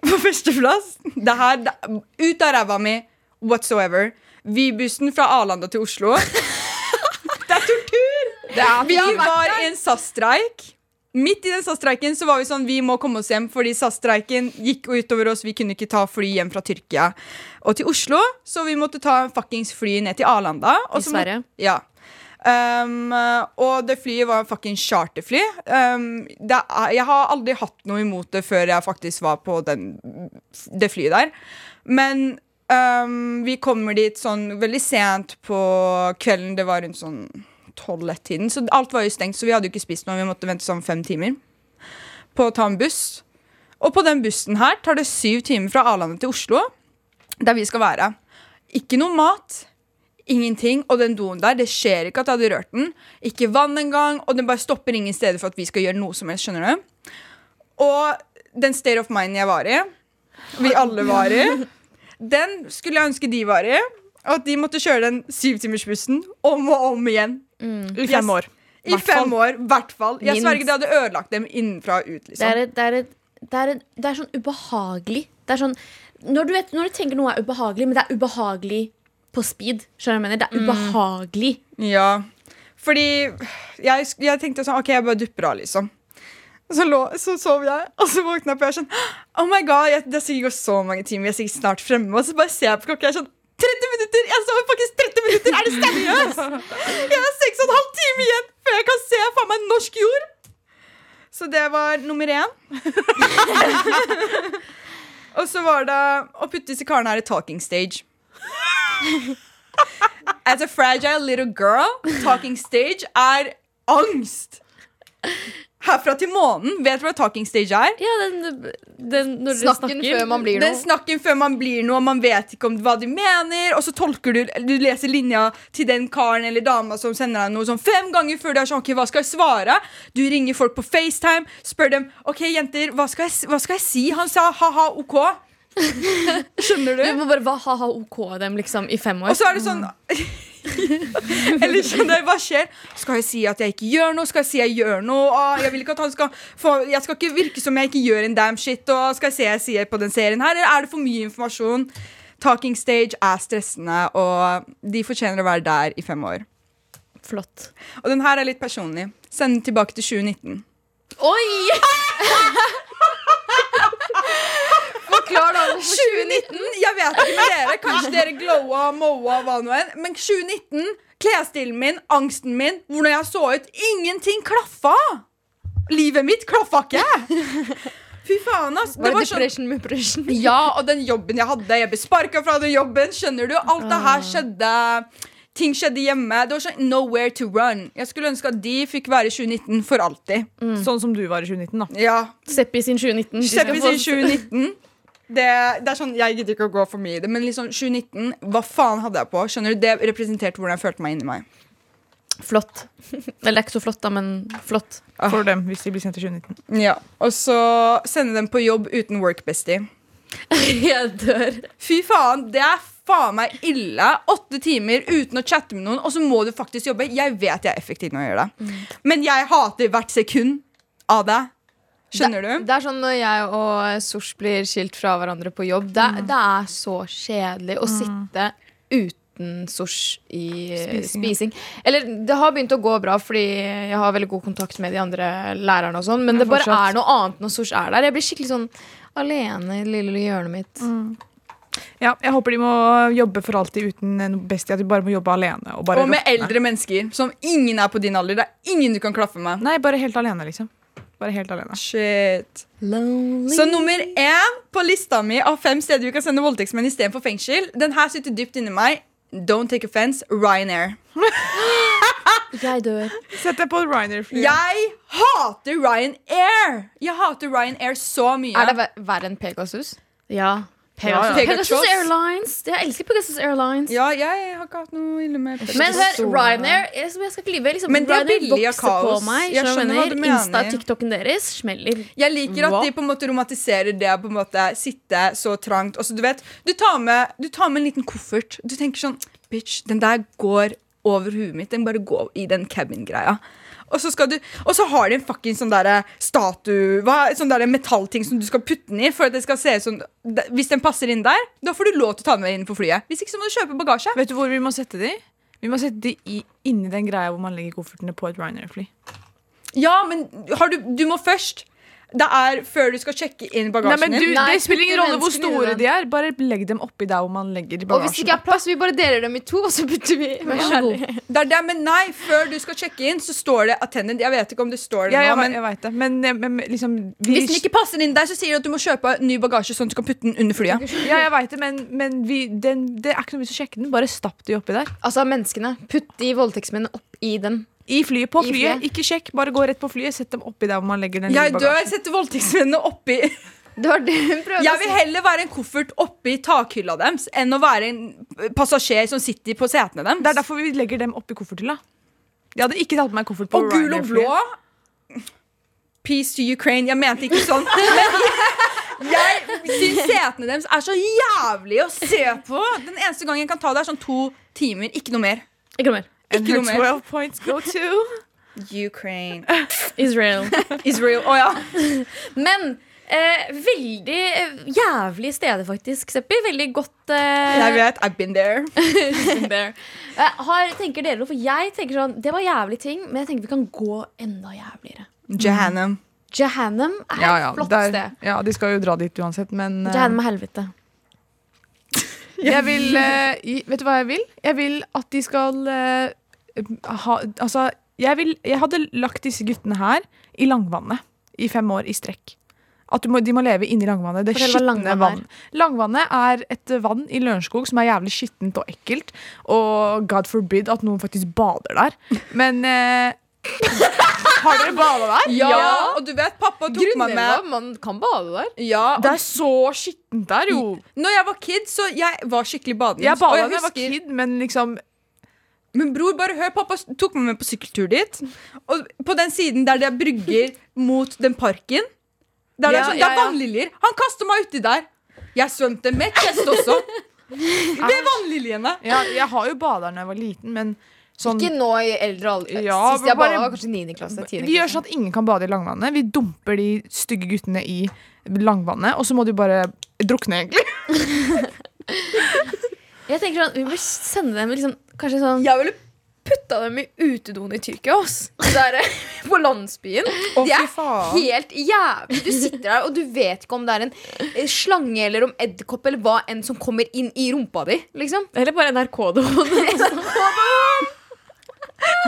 På førsteplass det her, det, Ut av ræva mi whatsoever. Vybussen fra Arlanda til Oslo. det er tortur! vi var i en SAS-streik. Midt i den SAS-streiken så var vi sånn Vi må komme oss hjem, fordi SAS-streiken gikk utover oss. Vi kunne ikke ta fly hjem fra Tyrkia og til Oslo, så vi måtte ta en fuckings fly ned til Arlanda. I så må- Sverige? Ja. Um, og det flyet var en fucking charterfly. Um, er, jeg har aldri hatt noe imot det før jeg faktisk var på den, det flyet der. Men um, vi kommer dit sånn veldig sent på kvelden. Det var rundt sånn tolv-ett-tiden, så alt var jo stengt. Så vi hadde jo ikke spist noe. Vi måtte vente sånn fem timer på å ta en buss. Og på den bussen her tar det syv timer fra Arlanda til Oslo, der vi skal være. Ikke noe mat. Ingenting. Og den doen der, det skjer ikke at jeg hadde rørt den. Ikke vann engang. Og den bare stopper ingen steder for at vi skal gjøre noe som helst. skjønner du? Og den state of mind jeg var i, vi alle var i, den skulle jeg ønske de var i. Og at de måtte kjøre den syvtimersbussen om og om igjen. I fem Yes. år. I fem år, i hvert fall. Jeg sverger det hadde ødelagt dem innenfra og ut. Det liksom er, et, det, er et, det, er et, det er sånn ubehagelig. Det er sånn når du, vet, når du tenker noe er ubehagelig, men det er ubehagelig på speed. Skjønner du hva jeg mener? Det er ubehagelig. Ja, fordi jeg, jeg tenkte sånn, ok, jeg bare dupper av liksom Så, lå, så sov jeg, og så våkna jeg på og jeg sånn Oh my god, jeg, det har sikkert gått så mange timer, vi er sikkert snart fremme Og så bare ser jeg på klokka, jeg er sånn 30 minutter! Jeg sover faktisk 30 minutter! Er det seriøst? Jeg har 6 15 timer igjen før jeg kan se faen meg norsk jord! Så det var nummer én. og så var det å putte disse karene her i talking stage. As a fragile little girl, talking stage er angst. Herfra til månen. Vet du hva talking stage er? Ja, den, den Snakken snakker før man blir Den noe. snakken før man blir noe, man vet ikke om hva de mener, og så tolker du Du leser linja til den karen eller dama som sender deg noe sånn fem ganger før du er sånn OK, hva skal jeg svare? Du ringer folk på FaceTime, spør dem OK, jenter, hva skal jeg, hva skal jeg si? Han sa ha-ha, OK. Skjønner du? Du må bare ha-ha ok dem liksom i fem år. Og så er det sånn Eller skjønner jeg, hva skjer? Skal jeg si at jeg ikke gjør noe? Skal jeg si jeg gjør noe? Ah, jeg vil ikke at han skal få Jeg skal ikke virke som jeg ikke gjør en damn shit. Og skal jeg si jeg sier på den serien her, eller er det for mye informasjon? Talking stage er stressende, og de fortjener å være der i fem år. Flott. Og den her er litt personlig. Send den tilbake til 2019. Oi! Forklar da. 2019, jeg vet ikke med dere Kanskje dere glowa, moa, hva nå enn Men 2019, klesstilen min, angsten min Hvordan jeg så ut, ingenting klaffa Livet mitt klaffa ikke Fy faen ass Var det var sånn, depression med depression? Ja, og den jobben jeg hadde Jeg ble sparket fra den jobben, skjønner du Alt det her skjedde Ting skjedde hjemme. Det var sånn nowhere to run. Jeg skulle ønske at de fikk være i 2019 for alltid. Sånn som du var i 2019, da. Ja. Seppi sin 2019. Seppi i 2019. Det, det er sånn, Jeg gidder ikke å gå for mye i det, men liksom 2019, hva faen hadde jeg på? Skjønner du, Det representerte hvordan jeg følte meg inni meg. Flott. Eller er ikke så flott, da, men flott. For dem, hvis de blir sendt i 2019. Ja, Og så sende dem på jobb uten work bestie. Jeg dør. Fy faen, det er faen meg ille. Åtte timer uten å chatte med noen, og så må du faktisk jobbe. Jeg vet jeg er effektiv når jeg gjør det, men jeg hater hvert sekund av det. Skjønner du? Det er sånn når jeg og Sosh blir skilt fra hverandre på jobb. Det, det er så kjedelig å sitte uten Sosh i Spising, spising. Eller det har begynt å gå bra, fordi jeg har veldig god kontakt med de andre lærerne. og sånn Men det bare fortsatt. er noe annet når Sosh er der. Jeg blir skikkelig sånn alene i det lille hjørnet mitt. Ja, jeg håper de må jobbe for alltid uten en bestie. At de bare må jobbe alene. Og, bare Og med råtne. eldre mennesker som ingen er på din alder. Det er ingen du kan klaffe med. Nei, bare helt alene, liksom. Bare helt alene. Shit. Så nummer én på lista mi av fem steder vi kan sende voldtektsmenn istedenfor fengsel, den her sitter dypt inni meg. Don't take offense. Ryanair. Jeg dør. Sett deg på Ryanair-flyet. Jeg hater Ryanair! Jeg hater Ryanair så mye. Er det ver- verre enn Pegasus? Ja. Ja, Pegasus, ja. Pegasus. Airlines. Jeg elsker Pegasus Airlines. Ja, jeg har ikke hatt noe ille med Pegasus. Men hør, Ryanair jeg, jeg skal ikke lyve, liksom, Men de er billige av på kaos. meg. Jeg skjønner hva du mener. Insta- TikToken deres smeller. Jeg liker at Hva? de på en måte romantiserer det å på en måte sitte så trangt. Også, du vet, du tar, med, du tar med en liten koffert. Du tenker sånn Bitch, den der går over huet mitt. Den bare går i den cabin-greia. Og så, du, og så har de en fucking sånn der statue hva, Sånn der metallting som du skal putte den i. For at det skal se ut som Hvis den passer inn der, da får du lov til å ta den med inn på flyet. Hvis ikke så må du kjøpe bagasje. Vet du hvor vi må sette de? Vi må sette de i, inni den greia hvor man legger koffertene på et Ryanair-fly. Ja, men har du, du må først Det er før du skal sjekke inn Nei, bagasjen men du, din. Nei, Det spiller ingen rolle hvor store de er. Bare legg dem oppi der hvor man legger bagasjen. Og hvis det ikke er plass, vi bare deler dem i to, og så putter vi Vær så god. Det er det, men nei, før du skal sjekke inn, så står det attendant. Jeg vet ikke om det står det Ja, nå, men, jeg vet det. Men, men liksom vi, hvis den ikke passer inn der, så sier du at du må kjøpe ny bagasje sånn at du kan putte den under flyet. Ja, jeg vet det, men, men vi, den, det er ikke noe vits å sjekke den. Bare stapp de oppi der. Altså menneskene. Putt de voldtektsmennene opp i den. I flyet. På I flyet. flyet. Ikke sjekk. Bare gå rett på flyet. Sett dem oppi der hvor man legger den Jeg lille dør, bagasjen. setter voldtektsmennene oppi Det var det hun prøvde Jeg å vil si. heller være en koffert oppi takhylla deres enn å være en passasjer som sitter på setene deres. Det er derfor vi legger dem oppi kofferthylla. Jeg hadde ikke tatt med meg koffert på Og gul og blå. Ryanair-flyet. Peace to Ukraine. Jeg mente ikke sånn. Men jeg syns setene deres er så jævlig å se på. Den eneste gangen jeg kan ta det, er sånn to timer. Ikke noe mer. Ikke noe mer. And Ikke her noe mer. 12 points go to Ukraine. Israel. Israel. Å ja. Men eh, veldig eh, jævlig steder, faktisk, Seppi. Veldig godt eh, Jeg vet. I've been there. been there. Eh, har, tenker dere? For jeg tenker sånn Det var jævlig ting, men jeg tenker vi kan gå enda jævligere. Jahannam. Jahannam er ja, et ja, flott det er- sted. ja, de skal jo dra dit uansett, men eh, Jahannam er helvete. jeg vil eh, i- Vet du hva jeg vil? Jeg vil at de skal ha Altså, jeg, vil, jeg hadde lagt disse guttene her i langvannet i fem år i strekk. At du må, de må leve inni langvannet. Det skitne vann. Langvannet er et vann i Lørenskog som er jævlig skittent og ekkelt. Og god forbid at noen faktisk bader der. Men eh, Har dere bada der? Ja, og du vet, pappa tok meg med man kan bade der. Ja, Det er så skittent der, jo. Når jeg var kid, så jeg var skikkelig badende. Jeg badet bada da jeg var kid, men liksom Men bror, bare hør, pappa tok meg med på sykkeltur dit. Og på den siden der det er brygger mot den parken, der det er, sånn, ja, det er ja. vannliljer. Han kaster meg uti der. Jeg svømte med chest også. Ved vannliljene. ja, Jeg har jo bada da jeg var liten, men sånn Ikke nå i eldre alder. Ja, Sist jeg bada, var kanskje 9. klasse. 10. Vi gjør sånn at ingen kan bade i langvannet. Vi dumper de stygge guttene i langvannet, og så må de bare drukne, egentlig. Jeg tenker sånn, Vi bør sende dem liksom, kanskje sånn Jeg ville putta dem i utedoen i Tyrkia. Ass. Der, på landsbyen. Oh, De er faen. helt jævlig. Du sitter der, og du vet ikke om det er en eh, slange eller om edderkopp eller hva enn som kommer inn i rumpa di. Liksom. Eller bare NRK-doen.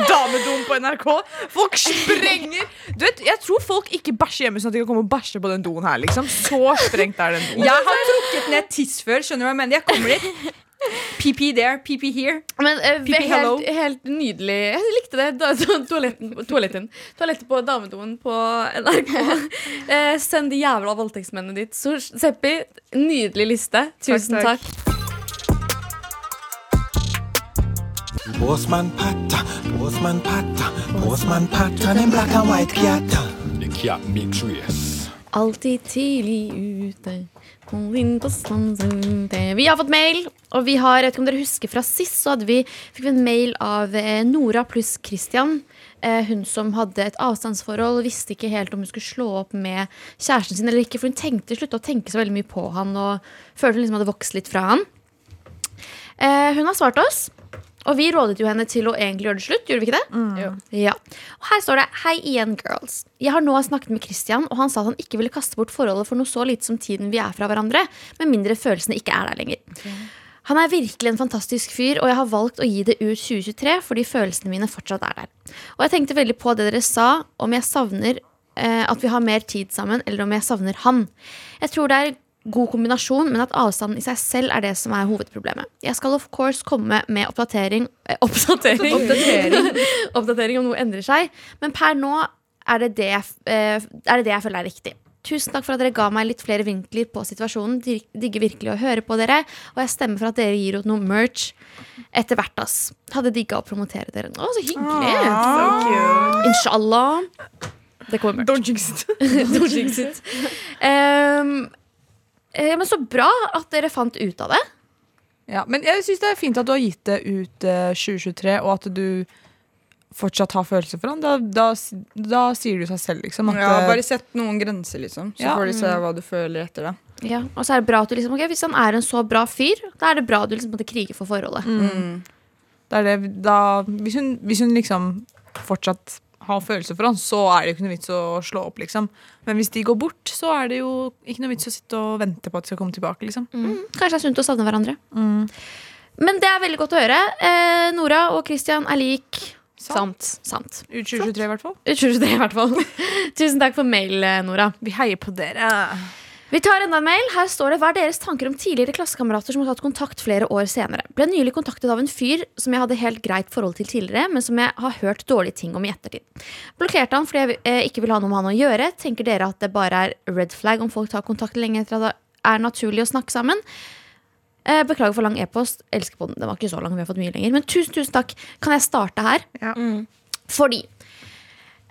Damedoen på NRK. Folk sprenger Du vet, Jeg tror folk ikke bæsjer hjemme, sånn at de kan komme og bæsje på den doen her. liksom Så sprengt er den doen. Jeg har trukket ned tiss før. Skjønner du hva jeg mener? Jeg kommer dit. PP there, PP here. Men uh, Pippi, hello. helt, helt nydelig. Jeg likte det. Da, to- toaletten, toaletten. Toalettet på damedoen på NRK. uh, send de jævla voldtektsmennene ditt. Så Seppi, nydelig liste. Tusen takk. takk. Postman Patta, Postman Patta, Postman Patta, them black and white cat. Alltid tidlig ute. Vi har fått mail, og vi har, jeg vet ikke om dere husker fra sist, så vi, fikk vi en mail av eh, Nora pluss Christian. Eh, hun som hadde et avstandsforhold visste ikke helt om hun skulle slå opp med kjæresten sin eller ikke, for hun tenkte slutta å tenke så veldig mye på han og følte hun liksom hadde vokst litt fra han. Eh, hun har svart oss, og vi rådet jo henne til å egentlig gjøre det slutt. Gjorde vi ikke det? Ja. Og her står det Hei igjen, girls. Jeg har nå snakket med Christian, og han sa at han ikke ville kaste bort forholdet for noe så lite som tiden vi er fra hverandre, med mindre følelsene ikke er der lenger. Han er virkelig en fantastisk fyr, og jeg har valgt å gi det ut 2023 fordi følelsene mine fortsatt er der. Og jeg tenkte veldig på det dere sa om jeg savner eh, at vi har mer tid sammen, eller om jeg savner han. Jeg tror det er god kombinasjon, men at avstanden i seg selv er det som er hovedproblemet. Jeg skal of course komme med oppdatering eh, Oppdatering? oppdatering om noe endrer seg, men per nå er det det, jeg eh, er det det jeg føler er riktig. Tusen takk for at dere ga meg litt flere vinkler på situasjonen. Digger virkelig å høre på dere. Og jeg stemmer for at dere gir ut noe merch etter hvert. ass Hadde digga å promotere dere. Å, så hyggelig! Inshallah. Det kommer merch. Don't jinx it. Don't jinx it. Ehm, eh, men så bra at dere fant ut av det. Ja, men jeg syns det er fint at du har gitt det ut eh, 2023, og at du fortsatt har følelser for han. Da, da, da sier du seg selv, liksom. At, Ja, eh, bare sett noen grenser, liksom. Så Ja. får de se hva du føler etter det. Ja, og så er det bra at du liksom, ok, Hvis han er en så bra fyr, da er det bra at du liksom måtte krige for forholdet. det er det, da, hvis, hun, hvis hun liksom fortsatt har følelser for han, så er det jo ikke noe vits å slå opp, liksom. Men hvis de går bort, så er det jo ikke noe vits å sitte og vente på at de skal komme tilbake, liksom. Mm. Kanskje det er sunt å savne hverandre. Men det er veldig godt å høre. Eh, Nora og Christian er lik. Sant. Sant. Ut 2023, i hvert fall. Ut 2023 i hvert fall. Tusen takk for mail, eh, Nora. Vi heier på dere. Vi tar enda en mail. Her står det Hva er deres tanker om tidligere klassekamerater som har tatt kontakt flere år senere? Ble nylig kontaktet av en fyr som jeg hadde helt greit forhold til tidligere, men som jeg har hørt dårlige ting om i ettertid. Blokkerte han fordi jeg eh, ikke vil ha noe med han å gjøre. Tenker dere at det bare er red flag om folk tar kontakt lenge etter at det er naturlig å snakke sammen? Eh, beklager for lang e-post. Elsker på den. Den var ikke så lang. Vi har fått mye lenger. Men tusen, tusen takk. Kan jeg starte her? Ja. Fordi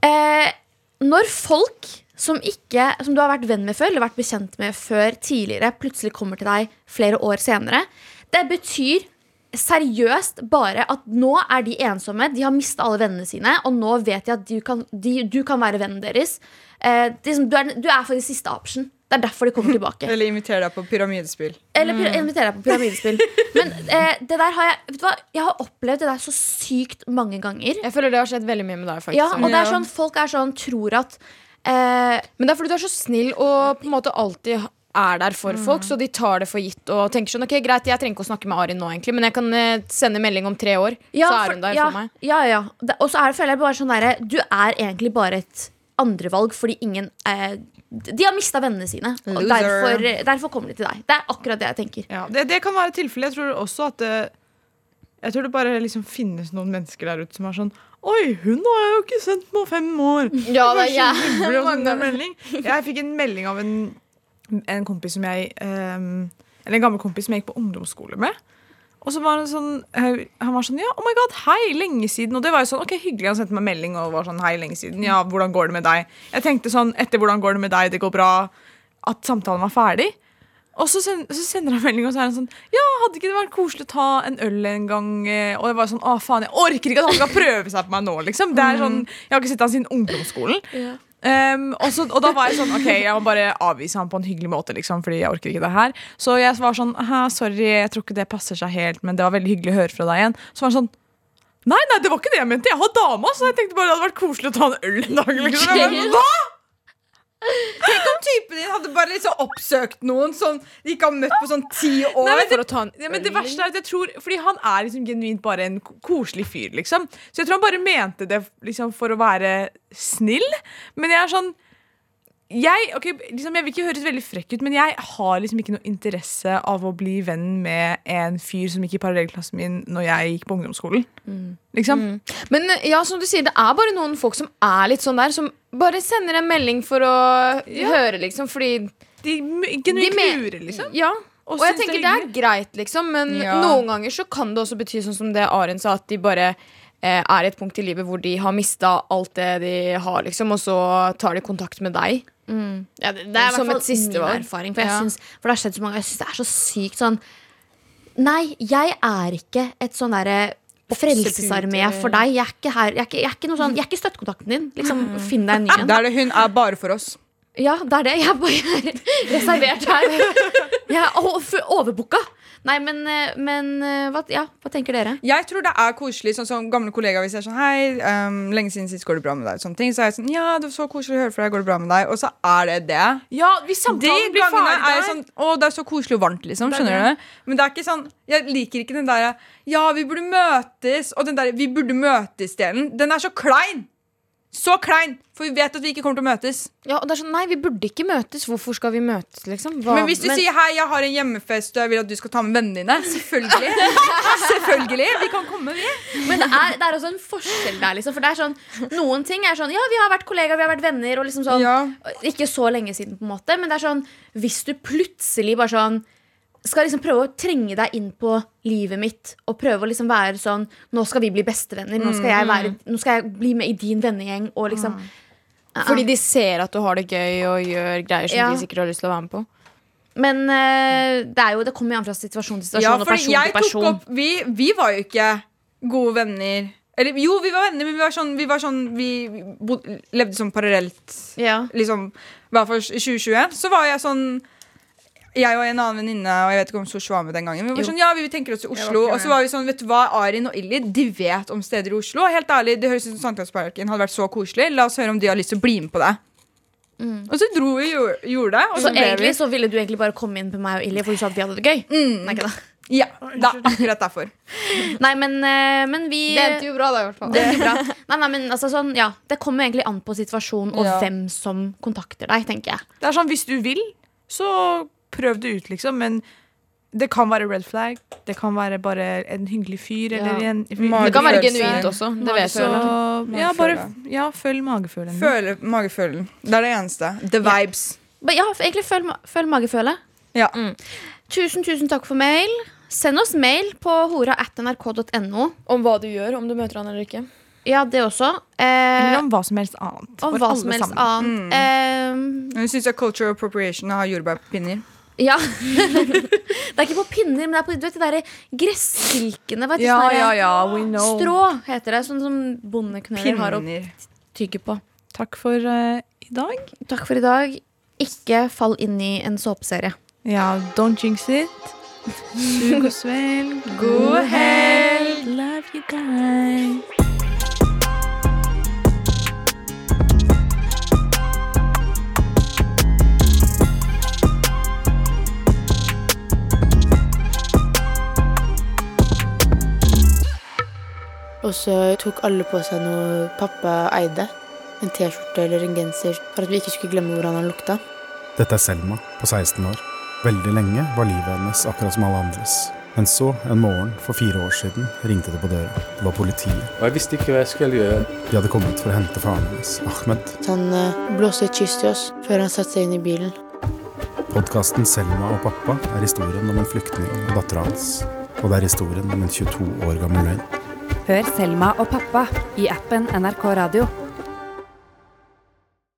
eh, når folk som, ikke, som du har vært venn med før, eller vært bekjent med før tidligere, plutselig kommer til deg flere år senere, det betyr seriøst bare at nå er de ensomme, de har mista alle vennene sine, og nå vet de at du kan, de, du kan være vennen deres. Eh, er du, er, du er for de siste option. Det er derfor de kommer tilbake. Eller inviter deg på pyramidespill. Eller pyra- invitere deg på pyramidespill. Men eh, det der har jeg Vet du hva, jeg har opplevd det der så sykt mange ganger. Jeg føler det har skjedd veldig mye med deg. faktisk Ja, og det er sånn, Folk er sånn, tror at eh, Men det er fordi du er så snill og på en måte alltid er der for folk, så de tar det for gitt og tenker sånn Ok, greit, jeg trenger ikke å snakke med Arin nå, egentlig, men jeg kan eh, sende melding om tre år, så er hun der ja, for meg. Ja, ja. Det- Og så er det, føler jeg bare sånn derre Du er egentlig bare et andrevalg fordi ingen eh, De har mista vennene sine. Og Loser. derfor, derfor kommer de til deg. Det er akkurat det jeg tenker. Ja, det, det kan være tilfellet. Jeg tror også at det, Jeg tror det bare liksom finnes noen mennesker der ute som er sånn Oi, hun har jeg jo ikke sendt på fem år. Ja, det er hyggelig å sende en melding. Jeg fikk en melding av en, en kompis som jeg um, Eller en gammel kompis som jeg gikk på ungdomsskole med. Og så var han sånn eh, Han var sånn Ja, oh my god, hei, lenge siden. Og det var jo sånn, ok, hyggelig Han sendte meg melding og var sånn Hei, lenge siden. Ja, hvordan går det med deg? Jeg tenkte sånn Etter hvordan går det med deg? Det går bra. At samtalen var ferdig. Og så, send, så sender han melding, og så er han sånn Ja, hadde ikke det vært koselig å ta en øl en gang? eh?» Og jeg var sånn Å, faen, jeg orker ikke at han skal prøve seg på meg nå, liksom. Det er sånn Jeg har ikke sett han siden ungdomsskolen. Um, og, så, og da var jeg sånn Ok, jeg må bare avvise ham på en hyggelig måte, liksom, fordi jeg orker ikke det her. Så jeg var sånn sorry, jeg tror ikke det passer seg helt, men det var veldig hyggelig å høre fra deg igjen. Så var han sånn Nei, nei, det var ikke det jeg mente. Jeg har dama, så jeg tenkte bare det hadde vært koselig å ta en øl en dag. Liksom. Hva? Tenk om typen din hadde bare liksom oppsøkt noen som de ikke har møtt på sånn ti år. Nei, men For å ta en Ja, men det verste er at jeg tror Fordi han er liksom genuint bare en koselig fyr, liksom. Så jeg tror han bare mente det liksom for å være snill. Men jeg er sånn jeg, okay, liksom, jeg vil ikke høres veldig frekk ut, men jeg har liksom ikke noe interesse av å bli venn med en fyr som gikk i parallellklassen min når jeg gikk på ungdomsskolen. Liksom. Men ja, som du sier, det er bare noen folk som er litt sånn der, som bare sender en melding for å høre, liksom, fordi De genuint lurer, liksom. Ja. Og Og jeg tenker det det er er greit, liksom, men Ja. noen ganger så kan det også bety sånn som det Aren sa, at de bare eh, er i et punkt i livet hvor de har mista alt det de har, liksom, og så tar de kontakt med deg. Ja, det, det er i Som hvert fall et siste min erfaring. For, jeg Ja. synes, for det har skjedd så mange Jeg syns det er så sykt sånn Nei, jeg er ikke et sånn derre Frelsesarmé for deg. Jeg er ikke, her, jeg er ikke, jeg er ikke, noe sånn, jeg er ikke støttekontakten din. Liksom, Finn deg en ny en. Det er det hun er bare for oss. Ja, det er det. Jeg er bare reservert her. Jeg er overbooka. Nei, men, eh, men eh, hva, ja, hva tenker dere? Jeg tror det er koselig, sånn som gamle kollegaer hvis jeg er sånn Hei, um, lenge siden sist går det bra med deg? Sånne ting. Så er jeg sånn Ja, det var så koselig å høre fra deg. Går det bra med deg? Og så er det det. Ja, hvis De samtalen blir gangene ferdig er der jo sånn Å, det er så koselig og varmt, liksom. Det det. Skjønner du? Men det er ikke sånn Jeg liker ikke den der Ja, vi burde møtes, og den der Vi burde møtes-delen. Den er så klein! Så klein! For vi vet at vi ikke kommer til å møtes. Ja, og det er sånn, Nei, vi burde ikke møtes. Hvorfor skal vi møtes, liksom? Hva- Men hvis du sier 'hei, jeg har en hjemmefest og jeg vil at du skal ta med vennene dine', selvfølgelig. selvfølgelig, Vi kan komme, vi. Men det er, det er også en forskjell der, liksom. For det er sånn Noen ting er sånn Ja, vi har vært kollegaer, vi har vært venner, og liksom sånn Ja. Ikke så lenge siden, på en måte, men det er sånn Hvis du plutselig bare sånn skal liksom prøve å trenge deg inn på livet mitt og prøve å liksom være sånn Nå skal vi bli bestevenner. Nå skal jeg, være, nå skal jeg bli med i din vennegjeng. Og liksom Fordi de ser at du har det gøy og gjør greier som Ja. de sikkert har lyst til å være med på. Men uh, det jo Det kommer jo an fra situasjon til situasjon Ja, og person til person. opp vi, vi var jo ikke gode venner. Eller jo, vi var venner, men vi var sånn Vi, var sånn, vi bod, levde sånn parallelt. Ja. Liksom, I hvert fall i 2021. Så var jeg sånn jeg og en annen venninne Og jeg vet ikke om Sosh var med den gangen. Vi var Jo. sånn, ja, vi tenker oss til Oslo Og så var vi sånn, vet du hva, Arin og Illy De vet om steder i Oslo. Helt ærlig, det høres ut som Sankthansparken hadde vært så koselig. La oss høre om de har lyst til å bli med på det. Og så dro vi og gjorde- det. Og Så så egentlig vi så ville du egentlig bare komme inn på meg og Illy, for du sa at vi hadde det gøy. Nei, ikke da. Ja, er akkurat derfor. Nei, men, eh, men vi Det endte jo bra, da, i hvert fall. Det bra. Nei, nei, men altså sånn, ja, det kommer egentlig an på situasjonen og Ja. hvem som kontakter deg, tenker jeg. Det er sånn, Hvis du vil, så prøv det ut, liksom. Men det kan være red flag. Det kan være bare en hyggelig fyr. Eller Ja. en, Det kan være genuint også. Det vet så, ja, bare ja, følg magefølelsen. Føl magefølelsen. Det er det eneste. The vibes. Ja, Ja, egentlig følg, følg mageføle. Ja. Tusen, tusen takk for mail. Send oss mail på hora.nrk.no. Om hva du gjør, om du møter han eller ikke. Ja, det også. Eh, Eller om hva som helst annet. om hva som helst sammen. annet. Eh, Jeg syns culture appropriation har jordbærpinner. Ja. det er ikke på pinner, men det er på du vet, de der gressilkene. Vet Ja, sånne ja, ja, we know. Strå heter det. Sånn som bondeknøler har å Pinner. tygge på. Takk for eh, i dag. Takk for i dag. Ikke fall inn i en såpeserie. Ja, don't jinx it. Sug og svelg. God helg! Love you guys. Og så tok alle på seg noe pappa eide. En T-skjorte eller en genser for at vi ikke skulle glemme hvordan han lukta. Dette er Selma på 16 år. Veldig lenge var livet hennes akkurat som alle andres. Men så, en morgen for fire år siden, ringte det på døra. Det var politiet. Og jeg visste ikke hva jeg skulle gjøre. De hadde kommet for å hente faren hennes, Ahmed. Så han eh, blåste et kyss til oss før han satte seg inn i bilen. Podkasten Selma og pappa er historien om en flyktning og dattera hans. Og det er historien om en 22 år gammel løgn. Hør Selma og pappa i appen NRK Radio.